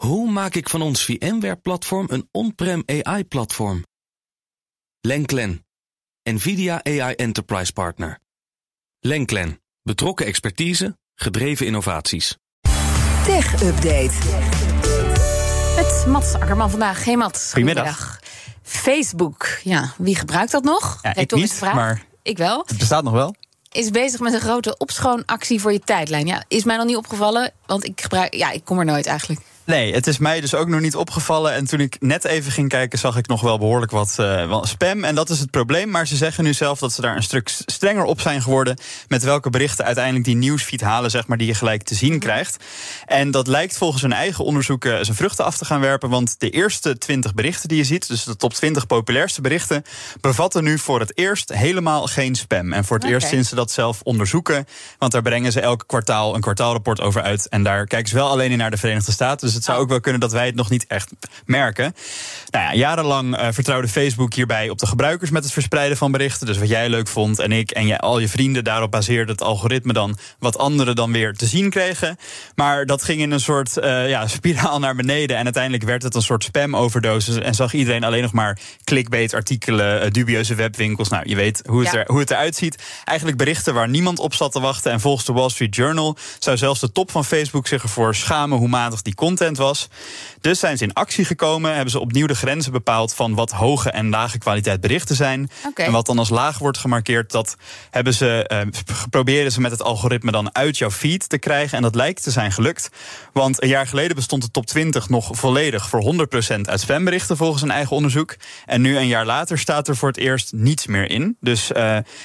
Hoe maak ik van ons VMware-platform een on-prem AI-platform? Lenklen, NVIDIA AI Enterprise Partner. Lenklen, betrokken expertise, gedreven innovaties. Tech Update. Met Mats Akkerman vandaag. Hey Mats. Goedemiddag. Facebook. Ja, wie gebruikt dat nog? Ja, ik niet, maar ik wel. Het bestaat nog wel. Is bezig met een grote opschoonactie voor je tijdlijn. Ja, is mij nog niet opgevallen, want ik gebruik. Ja, ik kom er nooit eigenlijk. Nee, het is mij dus ook nog niet opgevallen. En toen ik net even ging kijken, zag ik nog wel behoorlijk wat uh, spam. En dat is het probleem. Maar ze zeggen nu zelf dat ze daar een stuk strenger op zijn geworden. Met welke berichten uiteindelijk die nieuwsfeed halen, zeg maar, die je gelijk te zien krijgt. En dat lijkt volgens hun eigen onderzoeken zijn vruchten af te gaan werpen. Want de eerste 20 berichten die je ziet, dus de top 20 populairste berichten, bevatten nu voor het eerst helemaal geen spam. En voor het eerst sinds ze dat zelf onderzoeken. Want daar brengen ze elk kwartaal een kwartaalrapport over uit. En daar kijken ze wel alleen in naar de Verenigde Staten. Dus het zou ook wel kunnen dat wij het nog niet echt merken. Nou ja, jarenlang uh, vertrouwde Facebook hierbij op de gebruikers met het verspreiden van berichten. Dus wat jij leuk vond en ik en je, al je vrienden, daarop baseerde het algoritme dan wat anderen dan weer te zien kregen. Maar dat ging in een soort uh, ja, spiraal naar beneden. En uiteindelijk werd het een soort spam-overdose. En zag iedereen alleen nog maar clickbait-artikelen, uh, dubieuze webwinkels. Nou, je weet hoe het, er, hoe het eruit ziet. Eigenlijk berichten waar niemand op zat te wachten. En volgens de Wall Street Journal zou zelfs de top van Facebook zich ervoor schamen hoe matig die content was. Dus zijn ze in actie gekomen, hebben ze opnieuw de grenzen bepaald van wat hoge en lage kwaliteit berichten zijn. En wat dan als laag wordt gemarkeerd, dat hebben ze, proberen ze met het algoritme dan uit jouw feed te krijgen. En dat lijkt te zijn gelukt. Want een jaar geleden bestond de top 20 nog volledig voor 100% uit spamberichten volgens een eigen onderzoek. En nu een jaar later staat er voor het eerst niets meer in. Dus uh,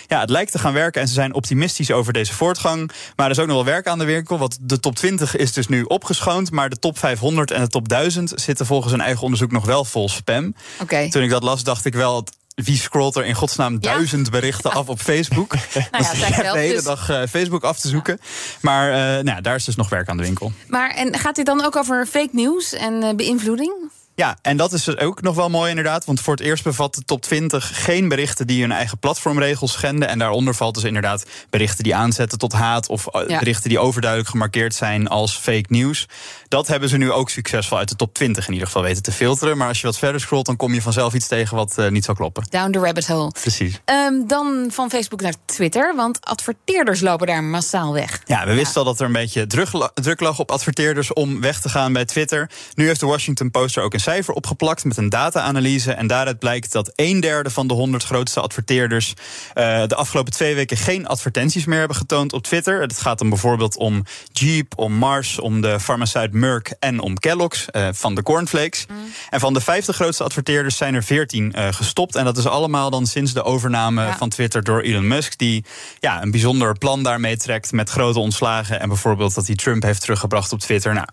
ja, het lijkt te gaan werken en ze zijn optimistisch over deze voortgang. Maar er is ook nog wel werk aan de winkel, want de top 20 is dus nu opgeschoond, maar de top 500 en de top 1000 zitten volgens een eigen onderzoek nog wel vol spam. Okay. Toen ik dat las, dacht ik wel wie scrolt er in godsnaam duizend berichten af op Facebook? nou ja, heb de hele dus- dag uh, Facebook af te zoeken. Maar uh, nou, daar is dus nog werk aan de winkel. Maar en gaat dit dan ook over fake news en uh, beïnvloeding? Ja, en dat is dus ook nog wel mooi inderdaad. Want voor het eerst bevat de top 20 geen berichten die hun eigen platformregels schenden. En daaronder valt dus inderdaad berichten die aanzetten tot haat. Of eh, berichten die overduidelijk gemarkeerd zijn als fake news. Dat hebben ze nu ook succesvol uit de top 20 in ieder geval weten te filteren. Maar als je wat verder scrolt, dan kom je vanzelf iets tegen wat uh, niet zal kloppen. Down the rabbit hole. Precies. Um, dan van Facebook naar Twitter. Want adverteerders lopen daar massaal weg. Ja, we wisten al dat er een beetje druk lag op adverteerders om weg te gaan bij Twitter. Nu heeft de Washington Post er ook een cijfer opgeplakt met een data-analyse. En daaruit blijkt dat een derde van de 100 grootste adverteerders uh, de afgelopen twee weken geen advertenties meer hebben getoond op Twitter. Het gaat dan bijvoorbeeld om Jeep, om Mars, om de farmaceut Merck en om Kellogg's uh, van de cornflakes. Mm. En van de 50 grootste adverteerders zijn er 14 uh, gestopt. En dat is allemaal dan sinds de overname ja. van Twitter door Elon Musk, die ja, een bijzonder plan daarmee trekt met grote ontslagen. En bijvoorbeeld dat hij Trump heeft teruggebracht op Twitter. Nou,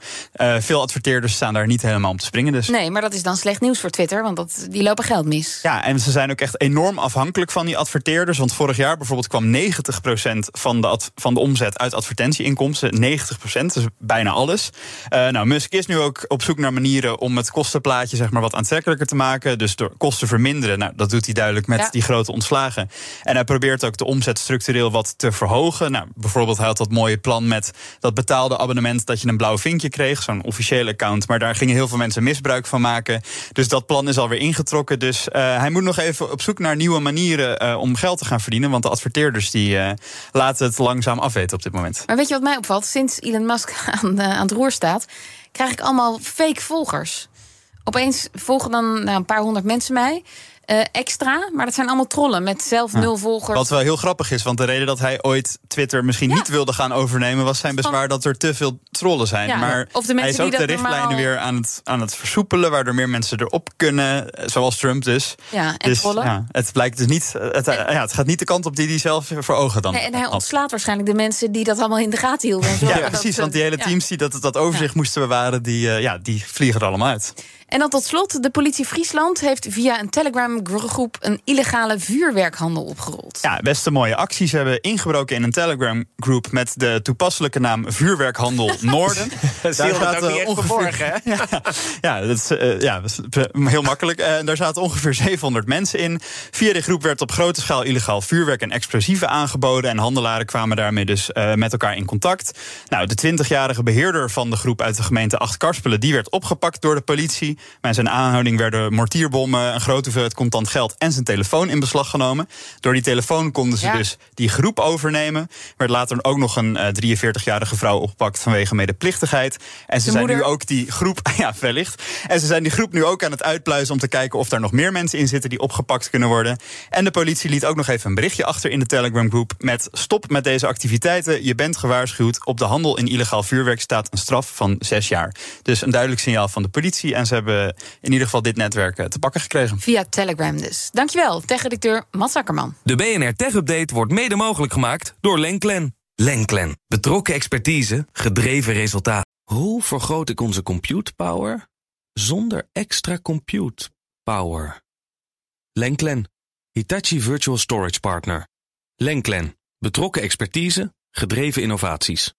veel adverteerders staan daar niet helemaal om te springen. Dus. Nee, maar dat is dan slecht nieuws voor Twitter, want dat, die lopen geld mis. Ja, en ze zijn ook echt enorm afhankelijk van die adverteerders. Want vorig jaar bijvoorbeeld kwam 90% van de, van de omzet uit advertentieinkomsten. 90%, dus bijna alles. Uh, nou, Musk is nu ook op zoek naar manieren om het kostenplaatje zeg maar, wat aantrekkelijker te maken. Dus door kosten verminderen. Nou, dat doet hij duidelijk met ja. die grote ontslagen. En hij probeert ook de omzet structureel wat te verhogen. Nou, bijvoorbeeld, hij had dat mooie plan met dat betaalde abonnement dat je een blauw vinkje kreeg, zo'n officiële account. Maar daar gingen heel veel mensen misbruik van maken. Dus dat plan is alweer ingetrokken. Dus uh, hij moet nog even op zoek naar nieuwe manieren uh, om geld te gaan verdienen. Want de adverteerders die uh, laten het langzaam afweten op dit moment. Maar weet je wat mij opvalt? Sinds Elon Musk aan, aan het roer staat, krijg ik allemaal fake volgers. Opeens volgen dan nou, een paar honderd mensen mij. Uh, extra. Maar dat zijn allemaal trollen met zelf nul volgers. Wat wel heel grappig is, want de reden dat hij ooit Twitter misschien ja. niet wilde gaan overnemen, was zijn bezwaar dat er te veel trollen zijn. Ja, maar of de hij is ook de richtlijnen normaal... weer aan het, aan het versoepelen, waardoor meer mensen erop kunnen, zoals Trump dus. Ja, en dus, trollen. Ja, het blijkt dus niet. Het, ja, het gaat niet de kant op die hij zelf voor ogen dan. Nee, en hij ontslaat waarschijnlijk de mensen die dat allemaal in de gaten hielden. En zo. Ja, precies. Want die hele teams die dat, dat overzicht moesten bewaren, die, uh, ja, die vliegen er allemaal uit. En dan tot slot, de politie Friesland heeft via een Telegram Telegram-groep een illegale vuurwerkhandel opgerold. Ja, best een mooie acties. Ze hebben ingebroken in een Telegram-groep met de toepasselijke naam Vuurwerkhandel Noorden. Dat Daar zaten ook niet echt ongeveer- hè? Ja, ja, dat is, eh, ja, dat is eh, heel makkelijk. Eh, daar zaten ongeveer 700 mensen in. Via de groep werd op grote schaal illegaal vuurwerk en explosieven aangeboden. En handelaren kwamen daarmee dus eh, met elkaar in contact. Nou, de 20-jarige beheerder van de groep uit de gemeente Acht-Karspelen... die werd opgepakt door de politie. Bij zijn aanhouding werden mortierbommen, een grote hoeveelheid contant geld... en zijn telefoon in beslag genomen. Door die telefoon konden ze Ja. dus die groep overnemen. Werd later ook nog een eh, 43-jarige vrouw opgepakt vanwege medeplichtigheid. En ze De zijn nu ook die groep, ja, wellicht. En ze zijn die groep nu ook aan het uitpluizen om te kijken of daar nog meer mensen in zitten die opgepakt kunnen worden. En de politie liet ook nog even een berichtje achter in de Telegram groep met stop met deze activiteiten. Je bent gewaarschuwd. Op de handel in illegaal vuurwerk staat een straf van zes jaar. Dus een duidelijk signaal van de politie. En ze hebben in ieder geval dit netwerk eh, te pakken gekregen. Via Telegram dus. Dankjewel, tech-redacteur Mats Akkerman. De BNR Tech Update wordt mede mogelijk gemaakt door Lenklen. Lenklen. Betrokken expertise, gedreven resultaat. Hoe vergroot ik onze compute power zonder extra compute power? Lenklen. Hitachi Virtual Storage Partner. Lenklen. Betrokken expertise, gedreven innovaties.